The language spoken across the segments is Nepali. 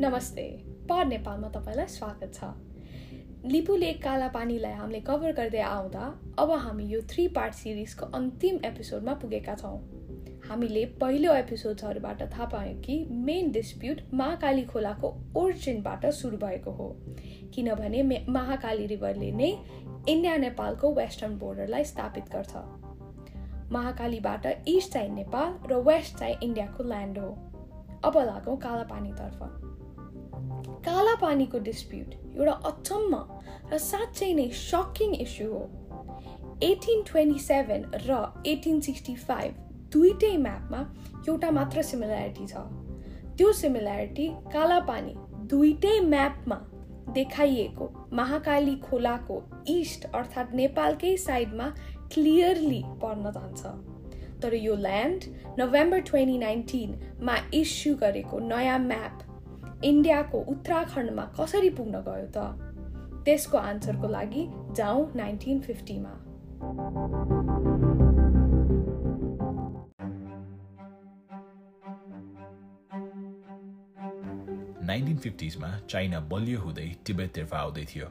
नमस्ते पर नेपालमा तपाईँलाई स्वागत छ। लिपु लेक काला पानीलाई हामीले कभर गर्दै आउँदा अब हामी यो थ्री पार्ट सिरिजको अन्तिम एपिसोडमा पुगेका छौँ। हामीले पहिलो एपिसोड्सहरूबाट थाहा पायौँ कि मेन डिस्प्युट महाकाली खोलाको ओरिजिनबाट सुरु भएको हो। किनभने महाकाली रिभरले नै इन्डिया नेपालको वेस्टर्न बोर्डरलाई स्थापित गर्छ। महाकालीबाट इस्ट चाहिँ नेपाल र वेस्ट चाहिँ इन्डियाको ल्यान्ड हो। अब लागौँ काला पानीतर्फ। काला पानीको डिस्प्युट एउटा अचम्म र साँच्चै नै सकिङ इस्यु हो। एटिन ट्वेन्टी सेभेन र एटिन सिक्सटी फाइभ दुइटै म्यापमा एउटा मात्र सिमिल्यारिटी छ। त्यो सिमिल्यारिटी काला पानी दुइटै म्यापमा देखाइएको महाकाली खोलाको इस्ट अर्थात् नेपालकै साइडमा क्लियरली पर्न जान्छ। तर यो ल्यान्ड नोभेम्बर ट्वेन्टी नाइन्टिनमा इस्यु गरेको नयाँ म्याप इन्डियाको उत्तराखण्डमा कसरी पुग्न गयो त? त्यसको आन्सरको लागि जाउँ नाइन्टिन फिफ्टीमा। नाइन्टिन फिफ्टिजमा चाइना बलियो हुँदै तिब्बततर्फ आउँदै थियो।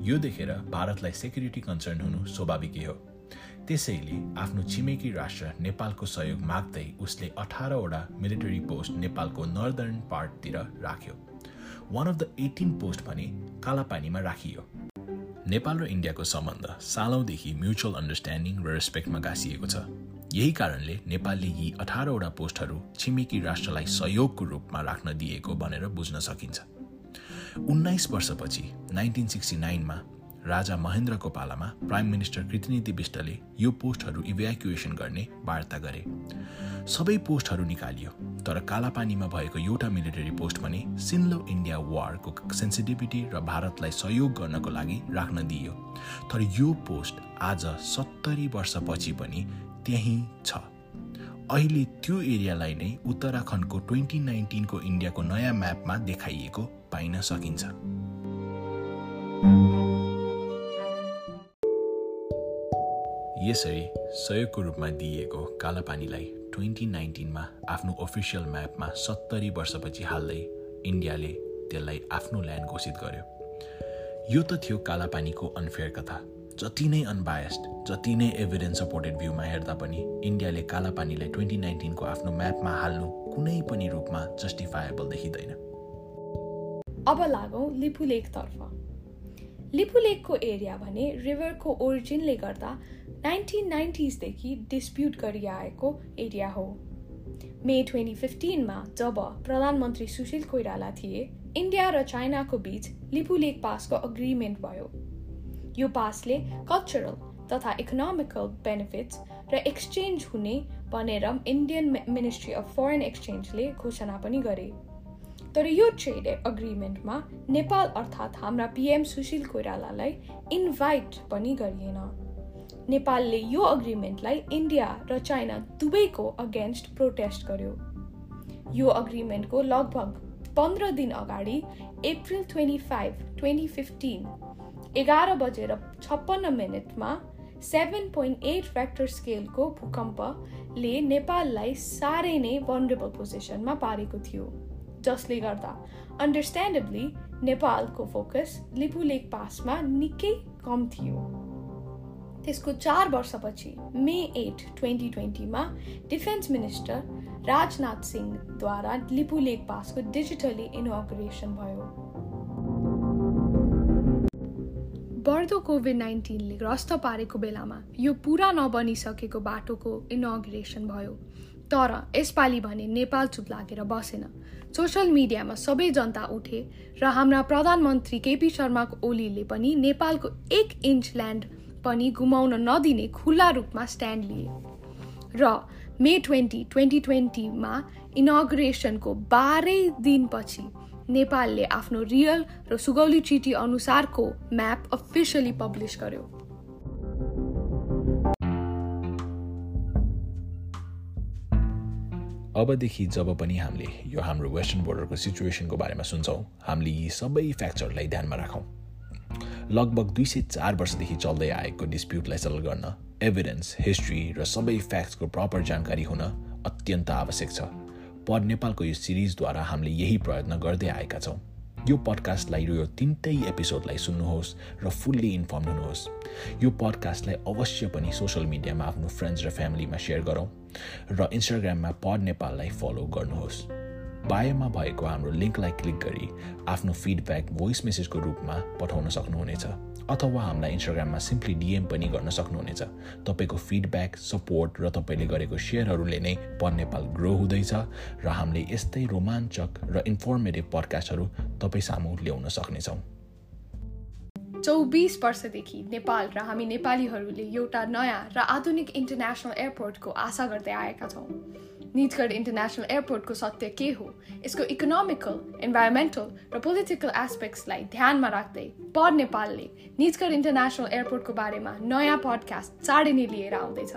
यो देखेर भारतलाई सेक्युरिटी कन्सर्न हुनु स्वाभाविकै हो। त्यसैले आफ्नो छिमेकी राष्ट्र नेपालको सहयोग माग्दै उसले अठारवटा मिलिटरी पोस्ट नेपालको नर्दर्न पार्टतिर राख्यो। One of the eighteen post भने कालापानीमा राखियो। नेपाल र इन्डियाको सम्बन्ध सालौँदेखि म्युचुअल अन्डरस्ट्यान्डिङ र रेस्पेक्टमा गाँसिएको छ। यही कारणले नेपालले यी अठारवटा पोस्टहरू छिमेकी राष्ट्रलाई सहयोगको रूपमा राख्न दिएको भनेर बुझ्न सकिन्छ। उन्नाइस वर्षपछि नाइन्टिन सिक्सटी नाइनमा राजा महेन्द्रको पालामा प्राइम मिनिस्टर कृतिनिधि विष्टले यो पोस्टहरू इभ्याकुएसन गर्ने वार्ता गरे। सबै पोस्टहरू निकालियो तर कालापानीमा भएको एउटा मिलिटरी पोस्ट भने सिन्लो इन्डिया वारको सेन्सिटिभिटी र भारतलाई सहयोग गर्नको लागि राख्न दिइयो। तर यो पोस्ट आज सत्तरी वर्षपछि पनि त्यहीँ छ। अहिले त्यो एरियालाई नै उत्तराखण्डको ट्वेन्टी नाइन्टिनको इन्डियाको नयाँ म्यापमा देखाइएको पाइन सकिन्छ। यसरी सहयोगको रूपमा दिइएको कालापानीलाई ट्वेन्टी नाइन्टिनमा आफ्नो अफिसियल म्यापमा सत्तरी वर्षपछि हाल्दै इन्डियाले त्यसलाई आफ्नो ल्यान्ड घोषित गर्यो। यो त थियो कालापानीको अनफेयर कथा। जति नै अनबायस्ड जति नै एभिडेन्स सपोर्टेड भ्यूमा हेर्दा पनि इन्डियाले कालापानीलाई ट्वेन्टी नाइन्टिनको आफ्नो म्यापमा हाल्नु कुनै पनि रूपमा जस्टिफाएबल देखिँदैन। अब लागौँ लिपु लेकतर्फ। लिपु लेकको एरिया भने रिभरको ओरिजिनले गर्दा नाइन्टिन नाइन्टिजदेखि डिस्प्युट गरिआएको एरिया हो। मे ट्वेन्टी फिफ्टिनमा जब प्रधानमन्त्री सुशील कोइराला थिए इन्डिया र चाइनाको बीच लिपु लेक पासको अग्रिमेन्ट भयो। यो पासले कल्चरल तथा इकोनोमिकल बेनिफिट्स र एक्सचेन्ज हुने भनेर इन्डियन मिनिस्ट्री अफ फरेन एक्सचेन्जले घोषणा पनि गरे। तर यो ट्रेड अग्रिमेन्टमा नेपाल अर्थात् हाम्रा पिएम सुशील कोइरालालाई इन्भाइट पनि गरिएन। नेपालले यो अग्रिमेन्टलाई इन्डिया र चाइना दुवैको अगेन्स्ट प्रोटेस्ट गर्यो। यो अग्रिमेन्टको लगभग पन्ध्र दिन अगाडि April twenty five twenty fifteen एघार बजेर छप्पन्न मिनटमा सेभेन पोइन्ट एट फ्याक्टर स्केलको भूकम्पले नेपाललाई साह्रै नै भनरेबल पोजिसनमा पारेको थियो। जसले गर्दा अन्डरस्ट्यान्डेबली नेपालको फोकस लिपु लेक पासमा निकै कम थियो त्यसको चार वर्षपछि मे एट ट्वेन्टी ट्वेन्टीमा डिफेन्स मिनिस्टर राजनाथ सिंहद्वारा लिपु लेक पासको डिजिटली इनोग्रेसन भयो बढ्दो कोभिड नाइन्टिनले ग्रस्त पारेको बेलामा यो पुरा नबनिसकेको बाटोको इनोग्रेसन भयो। तर यसपालि भने नेपाल चुप लागेर बसेन। सोसियल मिडियामा सबै जनता उठे र हाम्रा प्रधानमन्त्री केपी शर्मा ओलीले पनि नेपालको एक इन्च ल्यान्ड पनि गुमाउन नदिने खुल्ला रूपमा स्ट्यान्ड लिए। र मे ट्वेन्टी ट्वेन्टी ट्वेन्टीमा इनग्रेसनको बाह्रै दिनपछि नेपालले आफ्नो रियल र सुगौली चिठी अनुसारको म्याप अफिसियली पब्लिस गर्यो। अबदेखि जब पनि हामीले यो हाम्रो वेस्टर्न बोर्डरको सिचुएसनको बारेमा सुन्छौँ हामीले यी सबै फ्याक्चरलाई ध्यानमा राखौँ। लगभग दुई सय चार वर्षदेखि चल्दै आएको डिस्प्युटलाई सेटल गर्न एभिडेन्स हिस्ट्री र सबै फ्याक्ट्सको प्रपर जानकारी हुन अत्यन्त आवश्यक छ। पड नेपालको यो सिरिजद्वारा हामीले यही प्रयत्न गर्दै आएका छौँ। यो पडकास्टलाई यो तिनटै एपिसोडलाई सुन्नुहोस् र फुल्ली इन्फर्म हुनुहोस्। यो पडकास्टलाई अवश्य पनि सोसियल मिडियामा आफ्नो फ्रेन्ड्स र फ्यामिलीमा सेयर गरौँ र इन्स्टाग्राममा पड नेपाललाई फलो गर्नुहोस्। बायोमा भएको हाम्रो लिङ्कलाई क्लिक गरी आफ्नो फिडब्याक भोइस मेसेजको रूपमा पठाउन सक्नुहुनेछ अथवा हामीलाई इन्स्टाग्राममा सिम्पली डिएम पनि गर्न सक्नुहुनेछ। तपाईँको फिडब्याक सपोर्ट र तपाईँले गरेको सेयरहरूले नै पर नेपाल ग्रो हुँदैछ र हामीले यस्तै रोमाञ्चक र इन्फर्मेटिभ पडकास्टहरू तपाईँ सामु ल्याउन सक्नेछौँ। चौबिस वर्षदेखि नेपाल र हामी नेपालीहरूले एउटा नयाँ र आधुनिक इन्टरनेसनल एयरपोर्टको आशा गर्दै आएका छौँ। निजगढ इन्टरनेसनल एयरपोर्टको सत्य के हो यसको इकोनोमिकल इन्भाइरोमेन्टल र पोलिटिकल एस्पेक्ट्सलाई ध्यानमा राख्दै पढ नेपालले निजगढ इन्टरनेसनल एयरपोर्टको बारेमा नयाँ पडकास्ट चाँडै नै लिएर आउँदैछ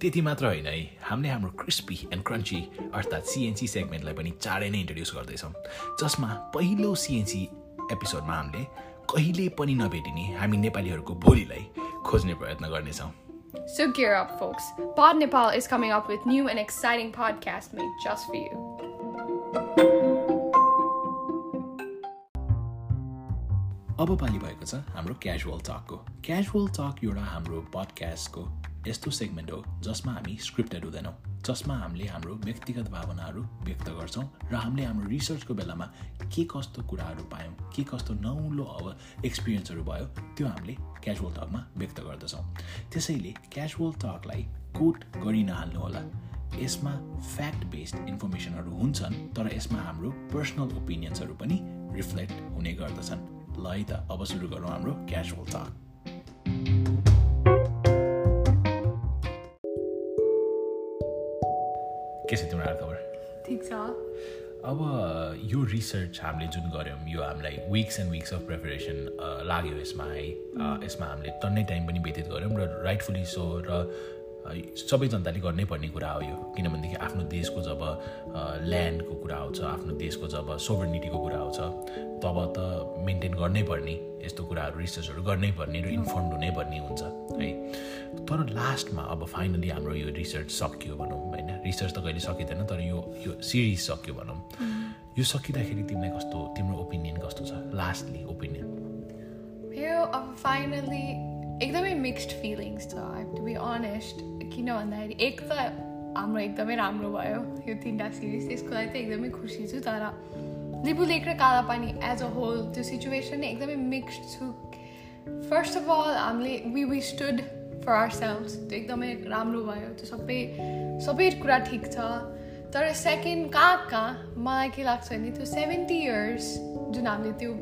त्यति मात्र होइन है हामीले हाम्रो क्रिस्पी एन्ड क्रन्ची अर्थात् सिएनसी सेगमेन्टलाई पनि चाँडै नै इन्ट्रोड्युस गर्दैछौँ जसमा पहिलो सिएनसी एपिसोडमा हामीले कहिले पनि नभेटिने हामी नेपालीहरूको भोलिलाई खोज्ने प्रयत्न गर्नेछौँ So gear up, folks. Pod Nepal is coming up with new and exciting podcasts made just for you. अब पालि भएको छ हाम्रो क्याजुअल टकको क्याजुअल टक एउटा हाम्रो पडकास्टको यस्तो सेगमेन्ट हो जसमा हामी स्क्रिप्टेड हुँदैनौँ जसमा हामीले हाम्रो व्यक्तिगत भावनाहरू व्यक्त गर्छौँ र हामीले हाम्रो रिसर्चको बेलामा के कस्तो कुराहरू पायौँ के कस्तो नौलो अब एक्सपिरियन्सहरू भयो त्यो हामीले क्याजुअल टकमा व्यक्त गर्दछौँ। त्यसैले क्याजुअल टकलाई कोट गरि नहाल्नु होला। यसमा फ्याक्ट बेस्ड इन्फर्मेसनहरू हुन्छन् तर यसमा हाम्रो पर्सनल ओपिनियन्सहरू पनि रिफ्लेक्ट हुने गर्दछन्। ल है त अब सुरु गरौँ हाम्रो क्याजुअल टक के छ तिम्रो खबर ठिक छ। अब यो रिसर्च हामीले जुन गऱ्यौँ यो हामीलाई weeks and weeks of preparation लाग्यो यसमा है। यसमा हामीले टन्नै टाइम पनि व्यतीत गऱ्यौँ र राइटफुली सो र सबै जनताले गर्नै पर्ने कुरा हो यो। किनभनेदेखि आफ्नो देशको जब ल्यान्डको कुरा आउँछ आफ्नो देशको जब सोभर्निटीको कुरा आउँछ तब त मेन्टेन गर्नै पर्ने यस्तो कुराहरू रिसर्चहरू गर्नै पर्ने र इन्फर्म हुनै पर्ने हुन्छ। है। तर लास्टमा अब फाइनली हाम्रो यो रिसर्च सकियो भनौँ होइन? रिसर्च त कहिले सकिँदैन तर यो यो सिरिज सक्यो भनौँ। यो सकिँदाखेरि तिमीलाई कस्तो तिम्रो ओपिनियन कस्तो छ? लास्टली ओपिनियन मेरो अब फाइनली एकदमै मिक्स्ड फिलिङ्स छ। टु बी अनेस्ट किन भन्दाखेरि एक त हाम्रो एकदमै राम्रो भयो यो तिनवटा सिरिज त्यसको लागि चाहिँ एकदमै खुसी छु तर लिपु लेक र कालापानी एज अ होल त्यो सिचुएसन एकदमै मिक्स्ड छु। फर्स्ट अफ अल हामीले we we stood for ourselves त्यो एकदमै राम्रो भयो। त्यो सबै सबै कुरा ठिक छ। तर सेकेन्ड कहाँ कहाँ? मलाई के लाग्छ भने त्यो सेभेन्टी इयर्स जुन हामीले त्यो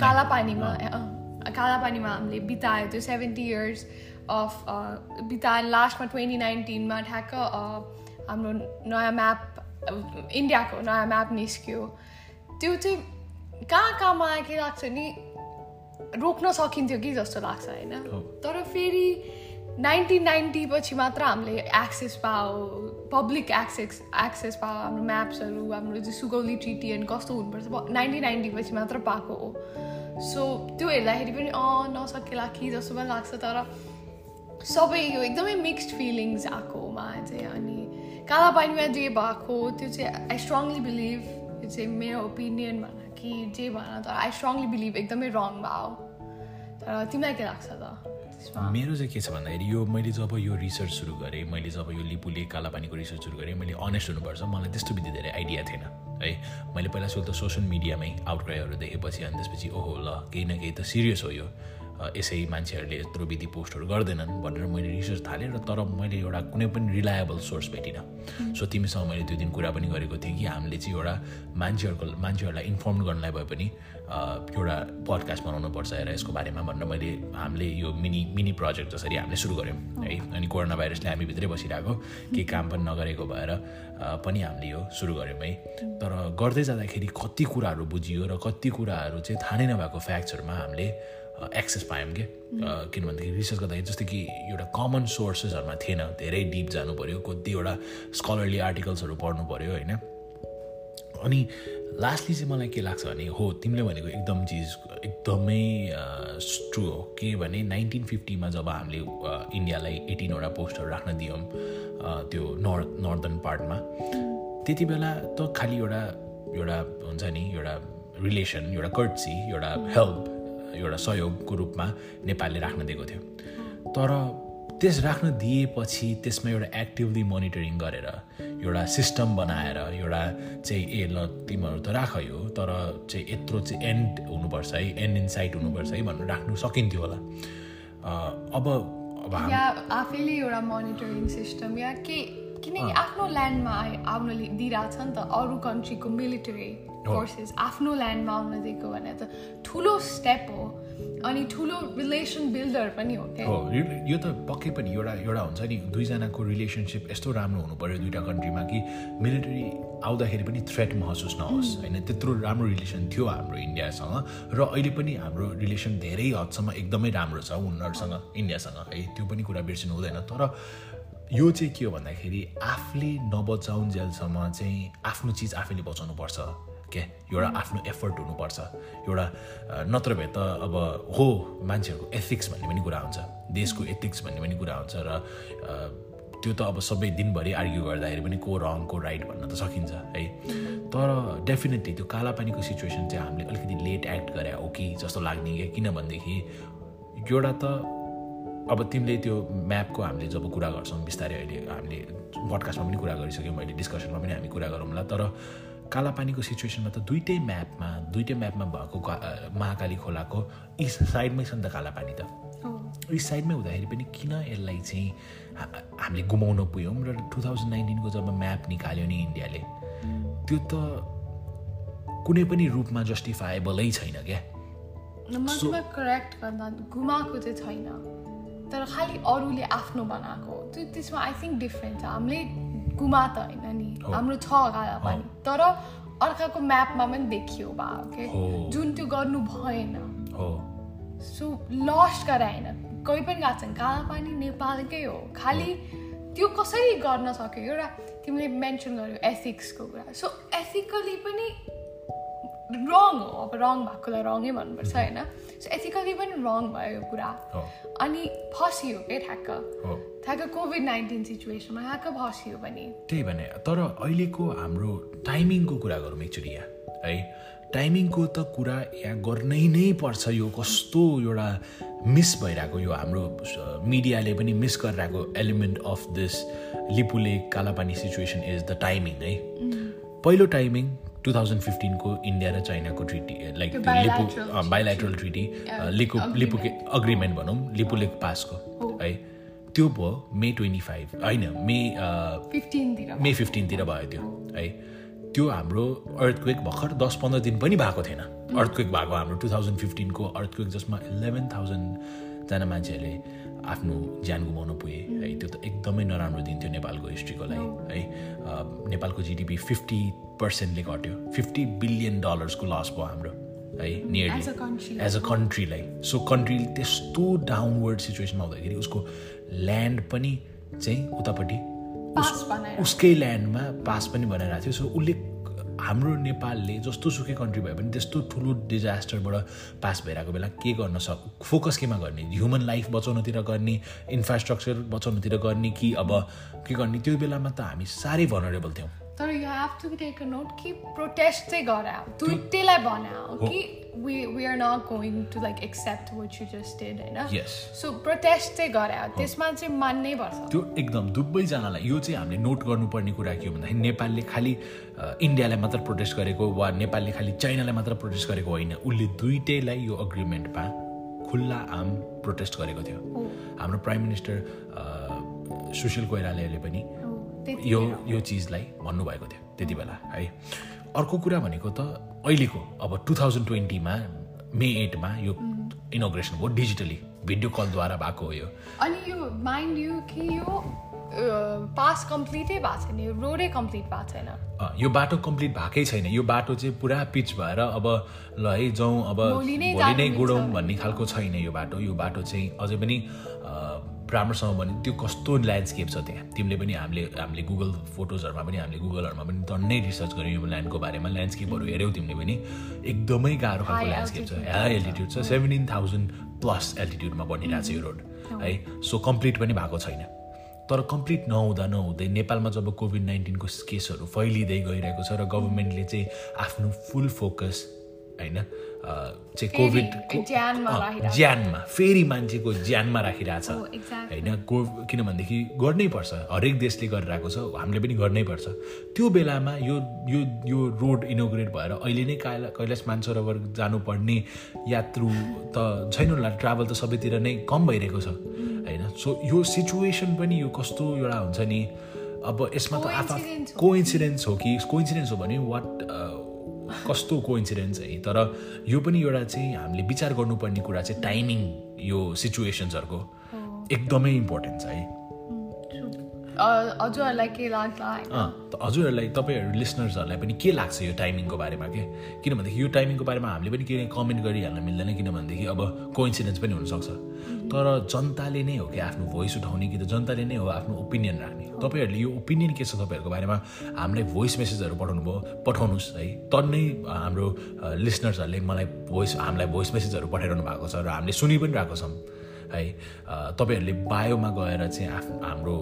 कालापानीमा कालापानीमा हामीले बितायो त्यो सेभेन्टी इयर्स अफ बितायो। लास्टमा ट्वेन्टी नाइन्टिनमा ठ्याक्क हाम्रो नयाँ म्याप इन्डियाको नयाँ म्याप निस्क्यो। त्यो चाहिँ कहाँ कहाँ मलाई के लाग्छ नि रोक्न सकिन्थ्यो कि जस्तो लाग्छ होइन? तर फेरि नाइन्टिन नाइन्टी पछि मात्र हामीले एक्सेस पायो पब्लिक एक्सेस एक्सेस पायो हाम्रो म्याप्सहरू हाम्रो चाहिँ सुगौली ट्रिटी एन्ड कस्तो हुनुपर्छ नाइन्टिन नाइन्टी पछि मात्र पाएको हो। सो त्यो हेर्दाखेरि पनि अँ नसकेला कि जस्तो पनि लाग्छ तर सबै यो एकदमै मिक्स्ड फिलिङ्स आएकोमा चाहिँ अनि काला पानीमा जे भएको त्यो चाहिँ आई स्ट्रङली बिलिभ त्यो चाहिँ मेरो ओपिनियन भन कि जे भन तर आई स्ट्रङली बिलिभ एकदमै रङ भयो तर तिमीलाई के लाग्छ त? मेरो चाहिँ के छ भन्दाखेरि यो मैले जब यो रिसर्च सुरु गरेँ मैले जब यो लिपुले कालापानीको रिसर्च सुरु गरेँ मैले अनेस्ट हुनुपर्छ मलाई त्यस्तो विधि धेरै आइडिया थिएन है। मैले पहिला सुरु त सोसियल मिडियामै आउटक्राईहरू देखेपछि अनि त्यसपछि ओहो ल केही न केही त सिरियस हो यो। यसै मान्छेहरूले यत्रो विधि पोस्टहरू गर्दैनन् भनेर मैले रिसर्च थालेँ र तर मैले एउटा कुनै पनि रिलायबल सोर्स भेटिनँ। सो तिमीसँग मैले त्यो दिन कुरा पनि गरेको थिएँ कि हामीले चाहिँ एउटा मान्छेहरूको मान्छेहरूलाई इन्फर्म गर्नलाई भए पनि एउटा पडकास्ट बनाउनुपर्छ हेर यसको बारेमा भनेर मैले हामीले यो मिनी मिनी प्रोजेक्ट जसरी हामीले सुरु गऱ्यौँ है। अनि कोरोना भाइरसले हामी भित्रै बसिरहेको केही काम पनि नगरेको भएर पनि हामीले यो सुरु गऱ्यौँ है। तर गर्दै जाँदाखेरि कति कुराहरू बुझियो र कति कुराहरू चाहिँ थाहा नै नभएको फ्याक्ट्सहरूमा हामीले एक्सेस पायौँ कि? किनभनेदेखि रिसर्च गर्दाखेरि जस्तै कि एउटा कमन सोर्सेसहरूमा थिएन धेरै डिप जानु पऱ्यो कतिवटा स्कलरली आर्टिकल्सहरू पढ्नु पऱ्यो होइन? अनि लास्टली चाहिँ मलाई के लाग्छ भने हो तिमीले भनेको एकदम चिज एकदमै ट्रु हो। के भने नाइन्टिन फिफ्टीमा जब हामीले इन्डियालाई एटिनवटा पोस्टहरू राख्न दियौँ त्यो नर्थ नर्दर्न पार्टमा त्यति बेला त खालि एउटा एउटा हुन्छ नि एउटा रिलेसन एउटा कर्टसी एउटा हेल्प एउटा सहयोगको रूपमा नेपालले राख्न दिएको थियो। तर त्यस राख्न दिएपछि त्यसमा एउटा एक्टिभली मोनिटरिङ गरेर एउटा सिस्टम बनाएर एउटा चाहिँ ए ल तिमीहरू त राख यो तर चाहिँ यत्रो चाहिँ एन्ड हुनुपर्छ है एन्ड इन साइट हुनुपर्छ है भनेर राख्नु सकिन्थ्यो होला। अब अब आफैले एउटा मोनिटरिङ सिस्टम या के किनकि आफ्नो ल्यान्डमा आउन दिइरहेछ नि त अरू कन्ट्रीको मिलिटरी। फोर्सेस आफ्नो ल्यान्डमा आउन दिएको भने त ठुलो स्टेप हो। अनि ठुलो रिलेसन बिल्डर पनि हो क्या हो यो- त पक्कै पनि एउटा एउटा हुन्छ नि दुईजनाको रिलेसनसिप यस्तो राम्रो हुनु पऱ्यो दुइटा कन्ट्रीमा कि मिलिटरी आउँदाखेरि पनि थ्रेट महसुस नहोस् होइन? त्यत्रो राम्रो रिलेसन थियो हाम्रो इन्डियासँग र अहिले पनि हाम्रो रिलेसन धेरै हदसम्म एकदमै राम्रो छ उनीहरूसँग इन्डियासँग है? त्यो पनि कुरा बिर्सिनु हुँदैन। तर यो चाहिँ के हो भन्दाखेरि आफूले नबचाउन्जेलसम्म चाहिँ आफ्नो चिज आफैले बचाउनुपर्छ। क्या एउटा आफ्नो एफर्ट हुनुपर्छ। एउटा नत्र भए त अब हो मान्छेहरूको एथिक्स भन्ने पनि कुरा हुन्छ। देशको एथिक्स भन्ने पनि कुरा हुन्छ र त्यो त अब सबै दिनभरि आर्ग्यु गर्दाखेरि पनि को रङ को राइट भन्न त सकिन्छ है। तर डेफिनेटली त्यो कालापानीको सिचुएसन चाहिँ हामीले अलिकति लेट एक्ट गरे हो कि जस्तो लाग्ने क्या किनभनेदेखि एउटा त अब तिमीले त्यो म्यापको हामीले जब कुरा गर्छौँ बिस्तारै अहिले हामीले पडकास्टमा पनि कुरा गरिसक्यौँ अहिले डिस्कसनमा पनि हामी कुरा गरौँला तर कालापानीको सिचुएसनमा त दुइटै म्यापमा दुइटै म्यापमा भएको महाकाली खोलाको इस्ट साइडमै छ नि त कालापानी त। इस्ट साइडमै हुँदाखेरि पनि किन यसलाई चाहिँ हामीले गुमाउन पुग्यौँ र टु थाउजन्ड नाइन्टिनको जब म्याप निकाल्यो नि इन्डियाले त्यो त कुनै पनि रूपमा जस्टिफाएबलै छैन क्या। करेक्ट गुमाएको चाहिँ छैन तर खालि अरूले आफ्नो बनाएको त्यो त्यसमा आई थिङ्क डिफ्रेन्ट छ। हामीले गुमा त होइन नि। हाम्रो छ गाला पनि। तर अर्काको म्यापमा पनि देखियो बा के। जुन त्यो गर्नु भएन। हो। सो लस्ट गराएन कोही पनि गएको छैन। काला पानी नेपालकै हो। खालि त्यो कसरी गर्न सक्यो? एउटा तिमीले मेन्सन गर्यो एथिक्सको कुरा। सो एथिकली पनि रङ हो अब रङ भएकोलाई रङै भन्नुपर्छ होइन सो एथिकली पनि रङ भयो यो कुरा अनि फसियो के ठ्याक्क ठ्याक्क कोभिड नाइन्टिन सिचुएसनमा ठ्याक्क फसियो पनि त्यही भने तर अहिलेको हाम्रो टाइमिङको कुरा गरौँ एकचोटि यहाँ है टाइमिङको त कुरा यहाँ गर्नै नै पर्छ यो कस्तो एउटा मिस भइरहेको यो हाम्रो मिडियाले पनि मिस गरिरहेको element of this लिपुले Kalapani situation is the timing है पहिलो टाइमिङ टु थाउजन्ड फिफ्टिनको इन्डिया र चाइनाको ट्रिटी लाइक त्यो लिपु बाइलाइट्रल ट्रिटी लिपु लिपुके अग्रिमेन्ट भनौँ लिपुले पासको हो। है। त्यो भयो मे ट्वेन्टी फाइभ होइन मे मे फिफ्टिनतिर भयो। त्यो है। त्यो हाम्रो अर्थक्वेक भर्खर दस पन्ध्र दिन पनि भएको थिएन। अर्थक्वेक भएको हाम्रो टु थाउजन्ड फिफ्टिनको अर्थक्वेक जसमा इलेभेन थाउजन्डजना मान्छेहरूले आफ्नो ज्यान गुमाउनु पुगे है त्यो त एकदमै नराम्रो दिन थियो नेपालको हिस्ट्रीको लागि है। नेपालको जिडिपी फिफ्टी पर्सेन्टले घट्यो फिफ्टी बिलियन डलर्सको लस भयो हाम्रो है नियरली. एज अ कन्ट्रीलाई सो कन्ट्री त्यस्तो डाउनवर्ड सिचुएसनमा हुँदाखेरि उसको ल्यान्ड पनि चाहिँ उतापट्टि उसकै ल्यान्डमा पास पनि बनाइरहेको थियो। सो उसले हाम्रो नेपालले जस्तो सुकै कन्ट्री भए पनि त्यस्तो ठुलो डिजास्टरबाट पास भइरहेको बेला के गर्न सक् फोकस केमा गर्ने? ह्युमन लाइफ बचाउनतिर गर्ने इन्फ्रास्ट्रक्चर बचाउनतिर गर्ने कि अब के गर्ने? त्यो बेलामा त हामी साह्रै भनरेबल थियौँ। तर you have to take a note कि प्रोटेस्ट चाहिँ गरायो दुइटैलाई बनायो कि we we are not going to like accept what you just did होइन. सो प्रोटेस्ट चाहिँ गरायो त्यसमा चाहिँ मान्नै पर्छ। त्यो एकदम दुवैजनालाई यो चाहिँ हामीले नोट गर्नुपर्ने कुरा के हो भन्दाखेरि नेपालले खालि इन्डियालाई मात्र प्रोटेस्ट गरेको वा नेपालले खालि चाइनालाई मात्र प्रोटेस्ट गरेको होइन। उसले दुइटैलाई यो अग्रिमेन्टमा खुल्ला आम प्रोटेस्ट गरेको थियो। हाम्रो प्राइम मिनिस्टर सुशील कोइरालाले पनि यो यो चिजलाई भन्नुभएको थियो त्यति बेला है। अर्को कुरा भनेको त अहिलेको अब टु थाउजन्ड ट्वेन्टीमा मे एटमा यो इनोग्रेसन भयो डिजिटली भिडियो कलद्वारा भएको हो यो। अनि यो माइन्ड यु कि यो पास कम्प्लिटै भएको छैन यो रोडै कम्प्लिट भएको छैन। यो बाटो कम्प्लिट भएकै छैन यो बाटो चाहिँ पुरा पिच भएर अब ल है जाउँ अब भोलि नै गुडौँ। भन्ने खालको छैन यो बाटो यो बाटो चाहिँ अझै पनि राम्रोसँग भने त्यो कस्तो ल्यान्डस्केप छ त्यहाँ? तिमीले पनि हामीले हामीले गुगल फोटोजहरूमा पनि हामीले गुगलहरूमा पनि टन्नै रिसर्च गऱ्यौँ यो ल्यान्डको बारेमा। ल्यान्डस्केपहरू हेऱ्यौ तिमीले पनि। एकदमै गाह्रो खालको ल्यान्डस्केप छ. हाई एल्टिट्युड छ। सेभेन्टिन थाउजन्ड प्लस एल्टिट्युडमा बनिरहेको छ यो रोड है? सो कम्प्लिट पनि भएको छैन। तर कम्प्लिट नहुँदा नहुँदै नेपालमा जब कोभिड नाइन्टिनको केसहरू फैलिँदै गइरहेको छ र गभर्मेन्टले चाहिँ आफ्नो फुल फोकस होइन? चाहिँ कोभिड ज्यानमा फेरि मान्छेको ज्यानमा राखिरहेछ. होइन को किनभनेदेखि गर्नै पर्छ। हरेक देशले गरिरहेको छ हामीले पनि गर्नै पर्छ। त्यो बेलामा यो यो यो रोड इनोग्रेट भएर अहिले नै कैला कैलाश मानसरोवर जानुपर्ने यात्रु त छैन होला ट्राभल त सबैतिर नै कम भइरहेको छ। होइन सो यो सिचुएसन पनि यो कस्तो एउटा हुन्छ नि अब यसमा त आफा Coincidence हो। कोइन्सिडेन्स हो कि कोइन्सिडेन्स हो भने वाट कस्तो कोइन्सिडेन्स है? तर यो पनि एउटा चाहिँ हामीले विचार गर्नुपर्ने कुरा चाहिँ टाइमिङ यो सिचुएसन्सहरूको एकदमै इम्पोर्टेन्ट छ है। हजुरहरूलाई के त हजुरहरूलाई तपाईँहरू लिसनर्सहरूलाई पनि के लाग्छ यो टाइमिङको बारेमा के? किनभनेदेखि यो टाइमिङको बारेमा हामीले पनि के कमेन्ट गरिहाल्न मिल्दैन किनभनेदेखि अब कोइन्सिडेन्स पनि हुनसक्छ। तर जनताले नै हो कि आफ्नो भोइस उठाउने कि त जनताले नै हो आफ्नो ओपिनियन राख्ने? तपाईँहरूले यो ओपिनियन के छ तपाईँहरूको बारेमा? हामीलाई भोइस मेसेजहरू पठाउनु भयो पठाउनुहोस् है। टन्नै हाम्रो लिसनर्सहरूले मलाई भोइस हामीलाई भोइस मेसेजहरू पठाइरहनु भएको छ र हामीले सुनि पनि रहेको छौँ। है तपाईँहरूले बायोमा गएर चाहिँ आफ्नो हाम्रो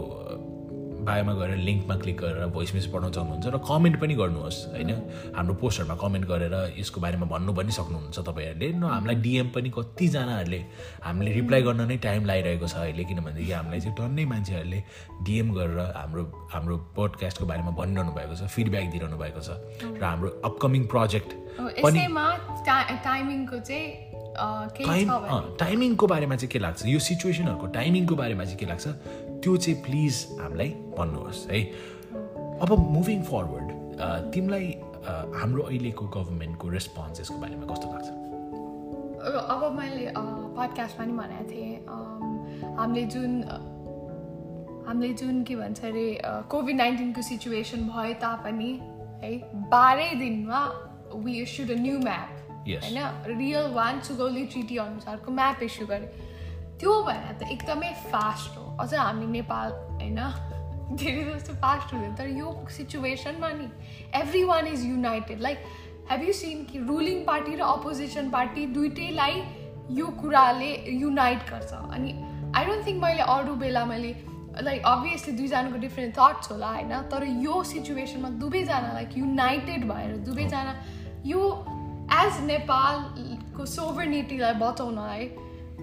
बायोमा गएर लिङ्कमा क्लिक गरेर भोइस मेसेज पठाउन सक्नुहुन्छ र कमेन्ट पनि गर्नुहोस् होइन? हाम्रो पोस्टहरूमा कमेन्ट गरेर यसको बारेमा भन्नु पनि सक्नुहुन्छ तपाईँहरूले। न हामीलाई डिएम पनि कतिजनाहरूले हामीले रिप्लाई गर्न नै टाइम लागिरहेको छ अहिले किनभनेदेखि हामीलाई चाहिँ टन्नै मान्छेहरूले डिएम गरेर हाम्रो हाम्रो पोडकास्टको बारेमा भनिरहनु भएको छ फिडब्याक दिइरहनु भएको छ। र हाम्रो अपकमिङ प्रोजेक्ट पनि टाइमिङको चाहिँ टाइम टाइमिङको बारेमा चाहिँ के लाग्छ? यो सिचुएसनहरूको टाइमिङको बारेमा चाहिँ के लाग्छ? त्यो चाहिँ प्लिज हामीलाई भन्नुहोस् है। अब मुभिङ फरवर्ड तिमीलाई हाम्रो अहिलेको गभर्मेन्टको रेस्पोन्स यसको बारेमा कस्तो लाग्छ? अब मैले पडकास्टमा नि भनेको थिएँ हामीले जुन हामीले जुन के भन्छ अरे कोभिड नाइन्टिनको सिचुएसन भए तापनि है बाह्रै दिनमा we issued a new map. होइन? रियल वान सुगौली ट्रिटी अनुसारको म्याप इस्यु गरे। त्यो भएर त एकदमै फास्ट हो। अझ हामी नेपाल होइन? धेरै जस्तो फास्ट हुँदैन तर यो सिचुएसनमा नि every one is united like have you seen कि रुलिङ पार्टी र अपोजिसन पार्टी दुइटैलाई यो कुराले युनाइट गर्छ? अनि आई डोन्ट थिङ्क मैले अरू बेला मैले लाइक अभियसली दुईजनाको डिफ्रेन्ट थट्स होला होइन? तर यो सिचुएसनमा दुवैजना लाइक युनाइटेड भएर दुवैजना यो एज नेपालको सोभर्निटीलाई बचाउनलाई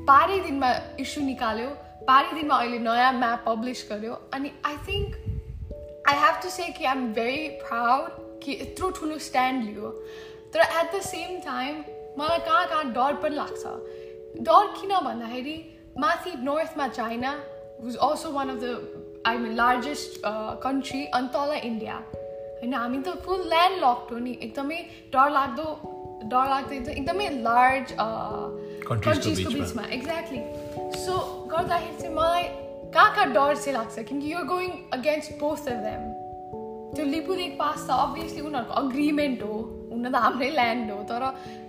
बाह्रै दिनमा इस्यु निकाल्यो। बाह्रै दिनमा अहिले नयाँ म्याप पब्लिस गर्यो अनि I think I have to say कि आइ एम भेरी प्राउड कि यत्रो ठुलो स्ट्यान्ड लियो तर एट द सेम टाइम मलाई कहाँ कहाँ डर पनि लाग्छ डर किन भन्दाखेरि माथि नर्थमा China was also one of the I mean largest country अनि तल इन्डिया होइन हामी त फुल ल्यान्ड लक्ड हो नि एकदमै डर लाग्दो डर लाग्दो एकदम- लार्ज कन्ट्रिजको। बिचमा एक्ज्याक्टली सो गर्दाखेरि चाहिँ मलाई कहाँ कहाँ डर चाहिँ लाग्छ किनकि you're going against both of them त्यो लिपु लेक पास त अभियसली उनीहरूको अग्रिमेन्ट हो हुन त हाम्रै ल्यान्ड हो तर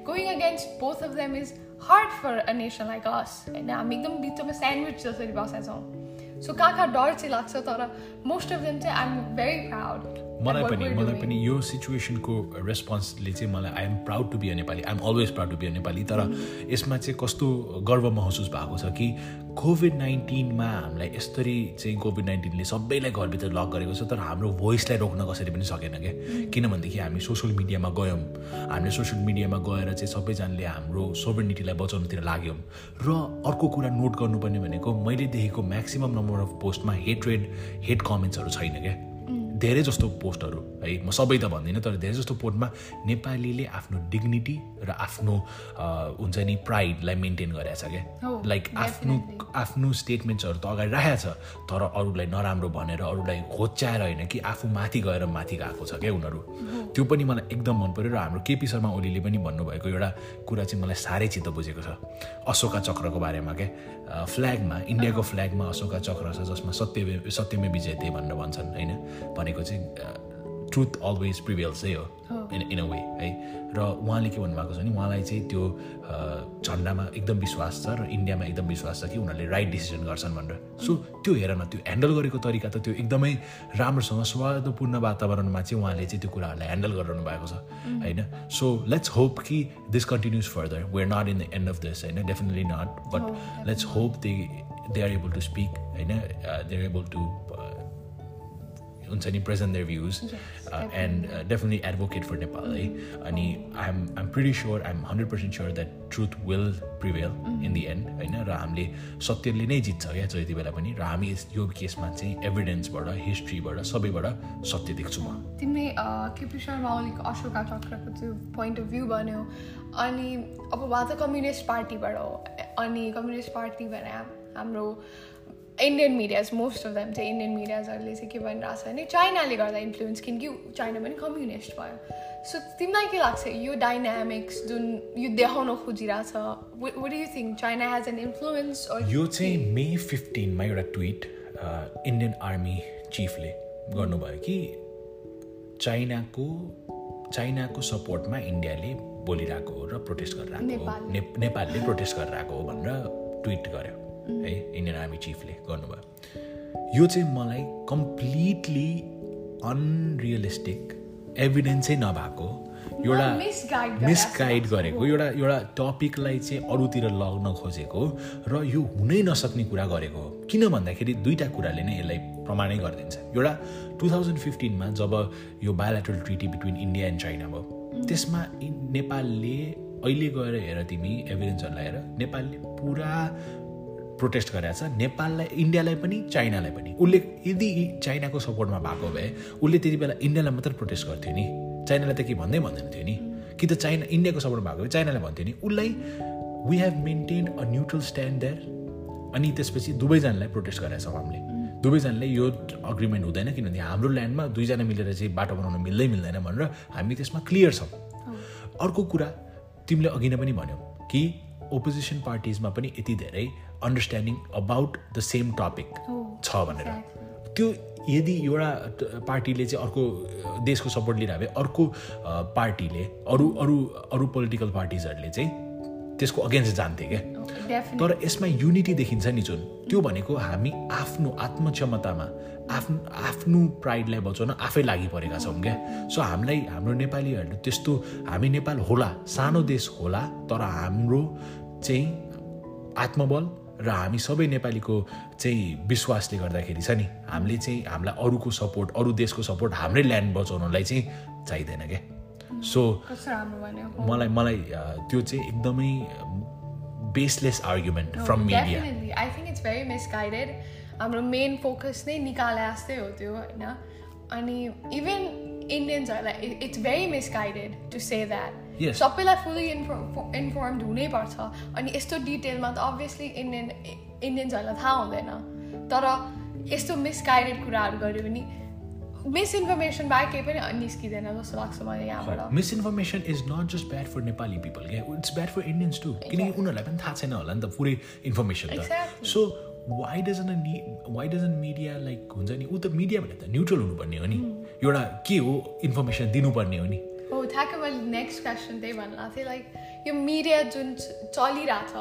going against both of them is hard for a nation like us होइन हामी एकदम बिचमा स्यान्डविच जसरी बसेका छौँ सो कहाँ कहाँ डर चाहिँ लाग्छ तर मोस्ट अफ देम चाहिँ आइ एम भेरी प्राउड मलाई पनि मलाई पनि यो सिचुएसनको रेस्पोन्सले चाहिँ मलाई I'm proud to be a Nepali I'm always proud to be a Nepali तर यसमा चाहिँ कस्तो गर्व महसुस भएको छ कि कोभिड नाइन्टिनमा हामीलाई यसरी चाहिँ कोभिड नाइन्टिनले सबैलाई घरभित्र लक गरेको छ तर हाम्रो भोइसलाई रोक्न कसरी पनि सकेन क्या किनभनेदेखि हामी सोसियल मिडियामा गयौँ। हामीले सोसियल मिडियामा गएर चाहिँ सबैजनाले हाम्रो सोभर्निटीलाई बचाउनुतिर लाग्यौँ। र अर्को कुरा नोट गर्नुपर्ने भनेको मैले देखेको म्याक्सिमम् नम्बर अफ पोस्टमा हेट्रेड हेट कमेन्ट्सहरू छैन क्या धेरै जस्तो पोस्टहरू है म सबै त भन्दिनँ तर धेरै जस्तो पोस्टमा नेपालीले आफ्नो डिग्निटी र आफ्नो हुन्छ नि प्राइडलाई मेन्टेन गरेको छ क्या लाइक आफ्नो आफ्नो स्टेटमेन्ट्सहरू त अगाडि राखेको छ तर अरूलाई नराम्रो भनेर अरूलाई होच्याएर होइन कि आफू माथि गएर माथि गएको छ क्या उनीहरू। त्यो पनि मलाई एकदम मन पऱ्यो र हाम्रो केपी शर्मा ओलीले पनि भन्नुभएको एउटा कुरा चाहिँ मलाई साह्रै चित्त बुझेको छ। अशोका चक्रको बारेमा क्या। फ्ल्यागमा इन्डियाको फ्ल्यागमा अशोका चक्र छ जसमा सत्य सत्यमे विजय ते भनेर भन्छन् होइन? भनेको चाहिँ ट्रुथ अलवेज प्रिभेल्स चाहिँ हो इन इन अ वे है। र उहाँले के भन्नुभएको छ भने उहाँलाई चाहिँ त्यो झन्डामा एकदम विश्वास छ र इन्डियामा एकदम विश्वास छ कि उनीहरूले राइट डिसिजन गर्छन् भनेर। सो त्यो हेर न त्यो ह्यान्डल गरेको तरिका त त्यो एकदमै राम्रोसँग स्वादपूर्ण वातावरणमा चाहिँ उहाँले चाहिँ त्यो कुराहरूलाई ह्यान्डल गरिरहनु भएको छ होइन। सो लेट्स होप कि this continues further where not in the end of this होइन definitely not but let's hope they they are able to speak होइन दे आर एबल टु हुन्छ नि present their views and definitely advocate for Nepal है अनि I'm I'm pretty sure I'm hundred percent sure that truth will prevail in the end होइन र हामीले सत्यले नै जित्छ क्या जति बेला पनि र हामी यो केसमा चाहिँ एभिडेन्सबाट हिस्ट्रीबाट सबैबाट सत्य देख्छु म तिमीले केपी शर्मा ओलीको अशोका चक्रको त्यो पोइन्ट अफ भ्यू भन्यो अनि अब उहाँ त कम्युनिस्ट पार्टीबाट हो अनि कम्युनिस्ट पार्टी भने हाम- हाम्रो Indian medias most of them चाहिँ इन्डियन मिडियाजहरूले चाहिँ के भनिरहेको छ भने चाइनाले गर्दा इन्फ्लुएन्स किनकि चाइना पनि कम्युनिस्ट भयो सो तिमीलाई के लाग्छ यो डाइनामिक्स जुन यो देखाउन खोजिरहेछ what you think China has an influence यो चाहिँ मे फिफ्टिनमा एउटा ट्विट इन्डियन आर्मी चिफले गर्नुभयो कि चाइनाको चाइनाको सपोर्टमा इन्डियाले बोलिरहेको हो र प्रोटेस्ट गरिरहेको हो नेपालले। प्रोटेस्ट गरिरहेको हो भनेर ट्विट गर्यो है इन्डियन आर्मी चिफले गर्नुभयो। यो चाहिँ मलाई कम्प्लिटली अनरियलिस्टिक एभिडेन्सै नभएको। एउटा मिसगाइड गरेको। एउटा एउटा टपिकलाई चाहिँ अरूतिर लग्न खोजेको र यो हुनै नसक्ने कुरा गरेको। हो किन भन्दाखेरि दुईवटा कुराले नै यसलाई प्रमाणै गरिदिन्छ। एउटा टु थाउजन्ड फिफ्टिनमा जब यो bilateral treaty between India and China भयो त्यसमा नेपालले अहिले गएर हेर तिमी एभिडेन्सहरूलाई हेर नेपालले पुरा प्रोटेस्ट गरेको छ। नेपाललाई इन्डियालाई पनि चाइनालाई पनि। उसले यदि चाइनाको सपोर्टमा भएको भए उसले त्यति बेला इन्डियालाई मात्र प्रोटेस्ट गर्थ्यो नि। चाइनालाई त के भन्दै भन्दैन थियो नि। कि त चाइना इन्डियाको सपोर्टमा भएको भए चाइनालाई भन्थ्यो नि। उसलाई we have maintain a neutral stand there अनि त्यसपछि दुवैजनालाई प्रोटेस्ट गरेका छौँ हामीले। दुवैजनाले यो अग्रिमेन्ट हुँदैन किनभने हाम्रो ल्यान्डमा दुईजना मिलेर चाहिँ बाटो बनाउन मिल्दै मिल्दैन भनेर हामी त्यसमा क्लियर छौँ। अर्को कुरा तिमीले अघि नै पनि भन्यौ कि ओपोजिसन पार्टिजमा पनि यति धेरै understanding about the same topic छ भनेर। त्यो यदि एउटा पार्टीले चाहिँ अर्को देशको सपोर्ट लिइरहेको भए अर्को पार्टीले अरू अरू अरू पोलिटिकल पार्टिजहरूले चाहिँ त्यसको अगेन्स्ट जान्थे क्या तर यसमा युनिटी देखिन्छ नि जुन। त्यो भनेको हामी आफ्नो आत्मक्षमतामा आफ्नो आफ्नो प्राइडलाई बचाउन आफै लागि परेका छौँ क्या सो हामीलाई हाम्रो नेपालीहरूले त्यस्तो हामी नेपाल होला सानो देश होला तर हाम्रो चाहिँ आत्मबल र हामी सबै नेपालीको चाहिँ विश्वासले गर्दाखेरि छ नि हामीले चाहिँ हामीलाई अरूको सपोर्ट अरू देशको सपोर्ट हाम्रै ल्यान्ड बचाउनलाई चाहिँ चाहिँदैन क्या सो मलाई मलाई त्यो चाहिँ एकदमै baseless argument from media definitely I think it's very misguided हाम्रो मेन फोकस नै निकाले जस्तै हो त्यो होइन? अनि even इन्डियन्सहरूलाई it's very misguided to say that. सबैलाई फुल्ली इन्फर्मड हुनैपर्छ अनि यस्तो डिटेलमा त अभियसली इन्डियन इन्डियन्सहरूलाई थाहा हुँदैन तर यस्तो मिसगाइडेड कुराहरू गऱ्यो भने मिसइन्फर्मेसन बाहेक केही पनि निस्किँदैन जस्तो लाग्छ मलाई यहाँबाट misinformation is not just bad for Nepali people क्या it's bad for Indians too किनकि उनीहरूलाई पनि थाहा छैन होला नि त पुरै इन्फर्मेसन त. सो वाइ डजन नि वाइ डजन मिडिया लाइक हुन्छ नि ऊ त मिडिया भने त न्युट्रल हुनुपर्ने हो नि एउटा के हो इन्फर्मेसन दिनुपर्ने हो नि हो ठ्याक्कै मैले नेक्स्ट क्वेसन त्यही भन्नु थिएँ लाइक यो मिडिया जुन चलिरहेछ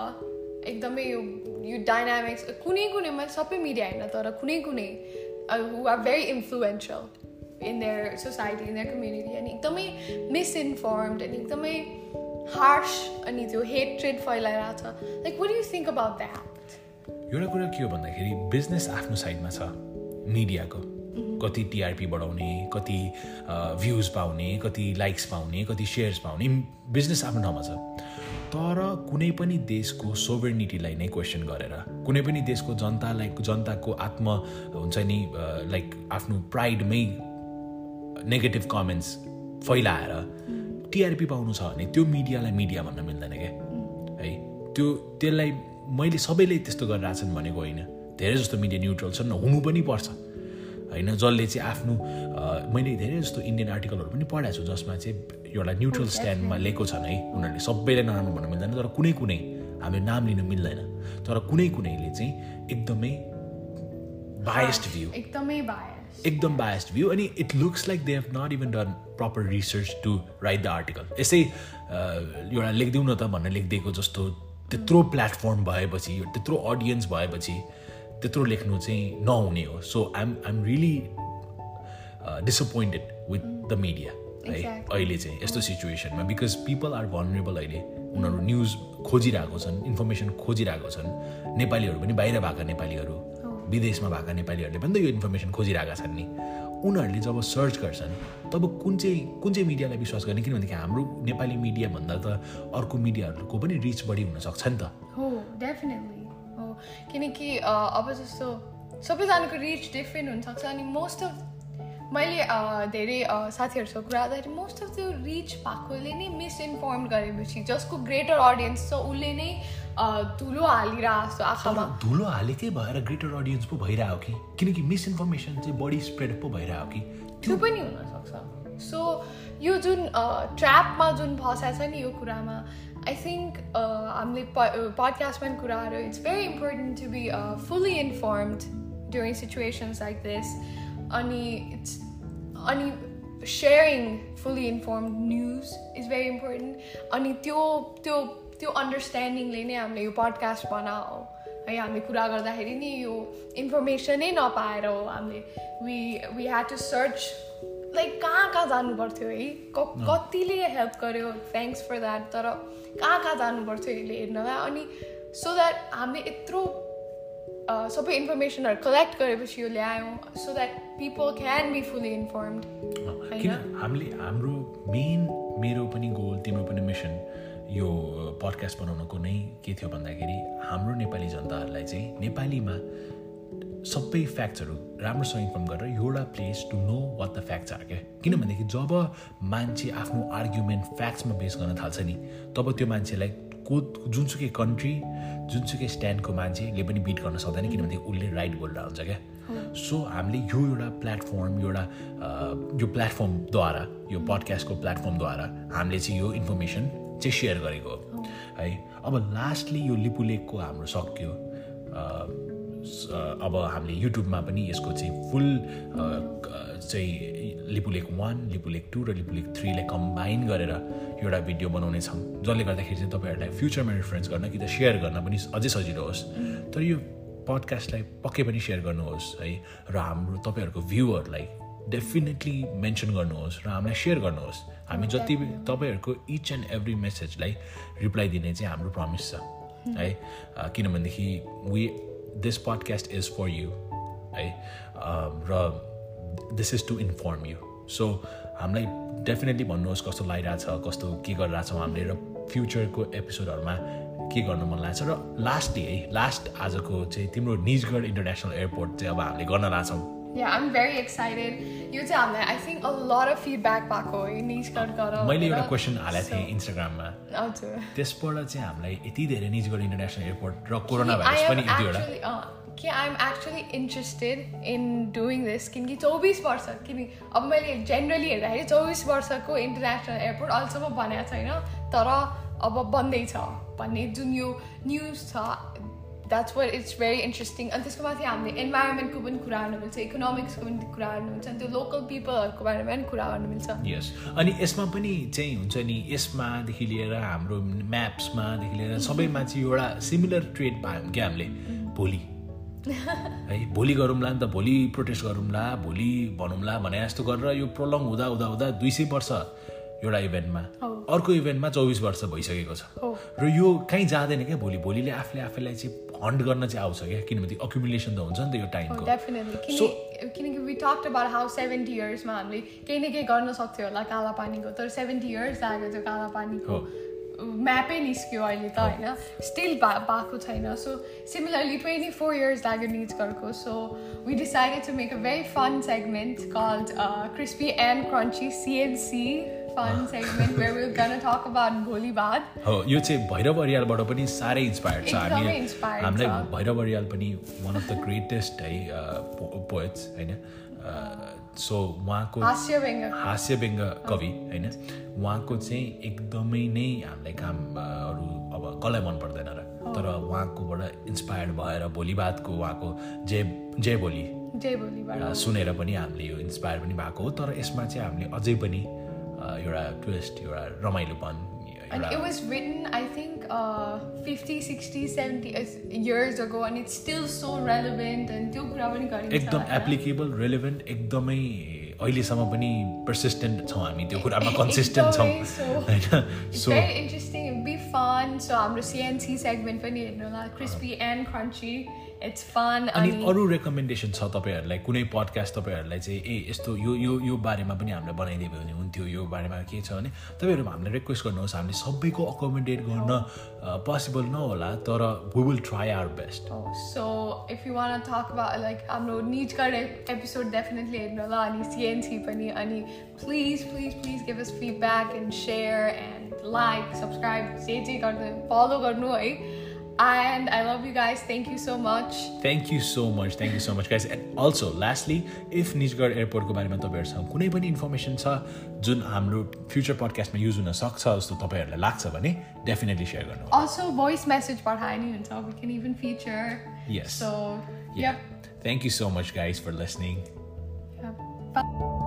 एकदमै यो यो डाइनामिक्स कुनै कुनै मैले सबै मिडिया होइन तर कुनै कुनै who are very influential in their society in their community अनि एकदमै मिसइन्फर्मड अनि एकदमै हार्स अनि त्यो hatred फैलाइरहेछ like what you think about that एउटा कुरा के हो भन्दाखेरि बिजनेस आफ्नो साइडमा छ मिडियाको कति टिआरपी बढाउने कति भ्युज पाउने कति लाइक्स पाउने कति सेयर्स पाउने बिजनेस आफ्नो ठाउँमा छ। तर कुनै पनि देशको सोभर्निटीलाई नै क्वेसन गरेर कुनै पनि देशको जनतालाई जनताको आत्म हुन्छ नि लाइक आफ्नो प्राइडमै नेगेटिभ कमेन्ट्स फैलाएर टिआरपी पाउनु छ भने त्यो मिडियालाई मिडिया भन्न मिल्दैन क्या है? त्यो त्यसलाई मैले सबैले त्यस्तो गरिरहेछन् भनेको होइन। धेरै जस्तो मिडिया न्युट्रल छन् हुनु पनि पर्छ। होइन जसले चाहिँ आफ्नो मैले धेरै जस्तो इन्डियन आर्टिकलहरू पनि पढाएको छु जसमा चाहिँ एउटा न्युट्रल स्ट्यान्डमा लिएको छन् है उनीहरूले सबैलाई नराम्रो भन्न मिल्दैन तर कुनै कुनै हामीले नाम लिन मिल्दैन। तर कुनै कुनैले चाहिँ एकदमै बायस्ड भ्यू एकदमै एकदम बायस्ड भ्यू अनि it looks like they have not even done proper research to write the article यसै एउटा लेखिदिउँ न त भनेर लेखिदिएको जस्तो त्यत्रो प्लेटफर्म भएपछि त्यत्रो अडियन्स भएपछि त्यत्रो लेख्नु चाहिँ नहुने हो. So I'm I'm really disappointed with the media है अहिले चाहिँ यस्तो सिचुएसनमा बिकज पिपल आर भनरेबल अहिले. उनीहरू न्युज खोजिरहेको छन् इन्फर्मेसन खोजिरहेको छन्. नेपालीहरू पनि बाहिर भएका नेपालीहरू विदेशमा भएका नेपालीहरूले पनि त यो इन्फर्मेसन खोजिरहेका छन् नि। उनीहरूले जब सर्च गर्छन् तब कुन चाहिँ कुन चाहिँ मिडियालाई विश्वास गर्ने? किनभनेदेखि हाम्रो नेपाली मिडिया भन्दा त अर्को मिडियाहरूको पनि रिच बढी हुनसक्छ नि त। हो डेफिनेटली किनकि अब जस्तो सबैजनाको रिच डिफ्रेन्ट हुनसक्छ अनि मोस्ट अफ मैले धेरै साथीहरूसँग कुरा गर्दाखेरि मोस्ट अफ त्यो रिच भएकोले नै मिसइन्फर्म गरेपछि जसको ग्रेटर अडियन्स छ उसले नै धुलो हालिरहेको जस्तो आँखामा। धुलो हालेकै भएर ग्रेटर अडियन्स पो भइरहेको कि? किनकि मिसइन्फर्मेसन चाहिँ बढी स्प्रेड पो भइरहेको कि? त्यो पनि हुनसक्छ। सो यो जुन ट्र्यापमा जुन फसाएको छ नि यो कुरामा आई थिङ्क हामीले पडकास्टमा पनि कुराहरू it's very important to be fully informed during situations like this अनि इट्स अनि sharing fully inform news is very important अनि त्यो त्यो त्यो अन्डरस्ट्यान्डिङले नै हामीले यो पडकास्ट बनाऊ है हामीले कुरा गर्दाखेरि नि यो इन्फर्मेसनै नपाएर हो हामीले we we had to search like कहाँ कहाँ जानु पर्थ्यो है कतिले हेल्प गर्यो थ्याङ्क्स फर द्याट तर कहाँ कहाँ जानु पर्थ्यो यसले हेर्नलाई अनि सो द्याट हामीले यत्रो सबै इन्फर्मेसनहरू कलेक्ट गरेपछि यो ल्यायौँ so that people can be fully informed किन? हामीले हाम्रो मेन मेरो पनि गोल तिम्रो पनि मिसन यो पडकास्ट बनाउनको नै के थियो भन्दाखेरि हाम्रो नेपाली जनताहरूलाई चाहिँ नेपालीमा सबै फ्याक्ट्सहरू राम्रोसँग इन्फर्म गरेर एउटा place to know what the facts are क्या किनभनेदेखि जब मान्छे आफ्नो आर्ग्युमेन्ट फ्याक्ट्समा बेस गर्न थाल्छ नि तब त्यो मान्छेलाई को जुनसुकै कन्ट्री जुनसुकै स्ट्यान्डको मान्छेले पनि बिट गर्न सक्दैन किनभने उसले राइट बोलेर हुन्छ क्या सो हामीले यो एउटा प्लेटफर्म एउटा यो प्लेटफर्मद्वारा यो पडकास्टको प्लेटफर्मद्वारा हामीले चाहिँ यो इन्फर्मेसन चाहिँ सेयर गरेको हो है। अब लास्टली यो लिपुलेकको हाम्रो सक्यो अब हामीले युट्युबमा पनि यसको चाहिँ फुल चाहिँ लिपुलेक वान लिपुलेक टू र लिपुलेक थ्रीलाई कम्बाइन गरेर एउटा भिडियो बनाउने छौँ जसले गर्दाखेरि चाहिँ तपाईँहरूलाई फ्युचरमा रिफरेन्स गर्न कि त सेयर गर्न पनि अझै सजिलो होस्। तर यो पडकास्टलाई पक्कै पनि सेयर गर्नुहोस् है र हाम्रो तपाईँहरूको भ्यूहरूलाई डेफिनेटली मेन्सन गर्नुहोस् र हामीलाई सेयर गर्नुहोस्। हामी जति तपाईँहरूको इच एन्ड एभ्री मेसेजलाई रिप्लाई दिने चाहिँ हाम्रो प्रमिस छ है। किनभनेदेखि we this podcast is for you है र this is to inform you so हामीलाई डेफिनेटली भन्नुहोस् कस्तो लागिरहेछ कस्तो के गरिरहेछौँ हामीले र फ्युचरको एपिसोडहरूमा के गर्नु मन लाग्छ? र लास्ट डे है लास्ट आजको चाहिँ तिम्रो निजगढ इन्टरनेसनल एयरपोर्ट चाहिँ अब हामीले गर्न लाग्छौँ Yeah, I'm very excited. यो चाहिँ हामीलाई I think a lot of feedback भएको हो निजगढ गर मैले एउटा क्वेसन हालेको थिएँ इन्स्टाग्राममा हजुर त्यसबाट चाहिँ हामीलाई यति धेरै निजगढ इन्टरनेसनल एयरपोर्ट र कोरोना भाइरस पनि एक दुईवटा कि I am actually interested in doing this किनकि चौबिस वर्ष किन अब मैले जेनरली हेर्दाखेरि चौबिस वर्षको इन्टरनेसनल एयरपोर्ट अहिलेसम्म भनेको छैन तर अब बन्दैछ भन्ने जुन यो न्युज छ that's where it's very interesting अनि त्यसको माथि हामीले इन्भाइरोमेन्टको पनि कुरा गर्नु मिल्छ इकोनोमिक्सको पनि कुरा गर्नु मिल्छ अनि त्यो लोकल पिपलहरूको बारेमा पनि कुरा गर्नु मिल्छ यस अनि यसमा पनि चाहिँ हुन्छ नि यसमादेखि लिएर हाम्रो म्याप्समादेखि लिएर सबैमा चाहिँ एउटा सिमिलर ट्रेड पायौँ क्या हामीले भोलि है भोलि गरौँला नि त भोलि प्रोटेस्ट गरौँला भोलि भनौँला भने जस्तो गरेर यो प्रोलङ हुँदा हुँदा हुँदा दुई सय वर्ष एउटा इभेन्टमा अर्को इभेन्टमा चौबिस वर्ष भइसकेको छ र यो कहीँ जाँदैन क्या भोलि भोलिले आफूले आफैलाई चाहिँ हन्ट गर्न चाहिँ आउँछ क्या किनभने अक्युमुलेसन त हुन्छ नि त यो टाइमको सो किनकि we talk about how seventy इयर्समा हामीले केही न केही गर्न सक्थ्यो होला काला पानीको तर सेभेन्टी इयर्स लाग्यो त्यो काला पानीको म्यापै निस्क्यो अहिले त होइन। स्टिल भा भएको छैन। So similarly twenty four years लाग्यो निजगढको so we decided to make a very fun segment called crispy and crunchy CNC fun segment where we're gonna talk about भोलि बाद हो यो चाहिँ भैरव अरियालबाट पनि साह्रै इन्सपायर्ड छ। हामी हामीलाई भैरव अरियाल पनि वान अफ द ग्रेटेस्ट है पोएट्स होइन? सो उहाँको हास्य व्यङ्ग कवि होइन? उहाँको चाहिँ एकदमै नै हामीलाई कामहरू अब कसलाई मन पर्दैन र? तर उहाँकोबाट इन्सपायर्ड भएर भोलि बादको उहाँको जय जय भोलि सुनेर पनि हामीले यो इन्सपायर पनि भएको हो। तर यसमा चाहिँ हामीले अझै पनि एउटा ट्विस्ट एउटा रमाइलोपन And it was written, I think, uh, 50, 60, 70 as- years ago, and it's still so relevant. And त्यो कुरा पनि गरिन्छ एकदम? एप्लिकेबल रेलेभेन्ट एकदमै अहिलेसम्म पनि पर्सिस्टेन्ट छौँ हामी त्यो कुरामा कन्सिस्टेन्ट छौँ. होइन so. It'll be fun. So हाम्रो CNC segment पनि हेर्नु होला crispy and crunchy. It's fun. अनि अरू रेकमेन्डेसन छ तपाईँहरूलाई कुनै पडकास्ट तपाईँहरूलाई चाहिँ ए यस्तो यो यो यो बारेमा पनि हामीलाई बनाइदियो भने हुन्थ्यो यो बारेमा के छ? भने तपाईँहरू हामीलाई रिक्वेस्ट गर्नुहोस् हामीले सबैको अकोमोडेट गर्न पोसिबल नहोला तर we will try our best you want to talk about like हाम्रो निजका episode definitely हेर्नु होला अनि CNC पनि अनि please please please give us feedback and share and like subscribe जे जे गर्नु follow गर्नु है। And I love you guys thank you so much thank you so much thank you so much guys and also lastly if Nijgadh एयरपोर्टको बारेमा तपाईँहरूसँग कुनै पनि इन्फर्मेसन छ जुन हाम्रो फ्युचर पडकास्टमा युज हुन सक्छ जस्तो तपाईँहरूलाई लाग्छ भने डेफिनेटली सेयर गर्नु also voice message पठाए नि हुन्छ we can even feature Yes. so Yeah. yep Thank you so much, guys, for listening. yep. Bye.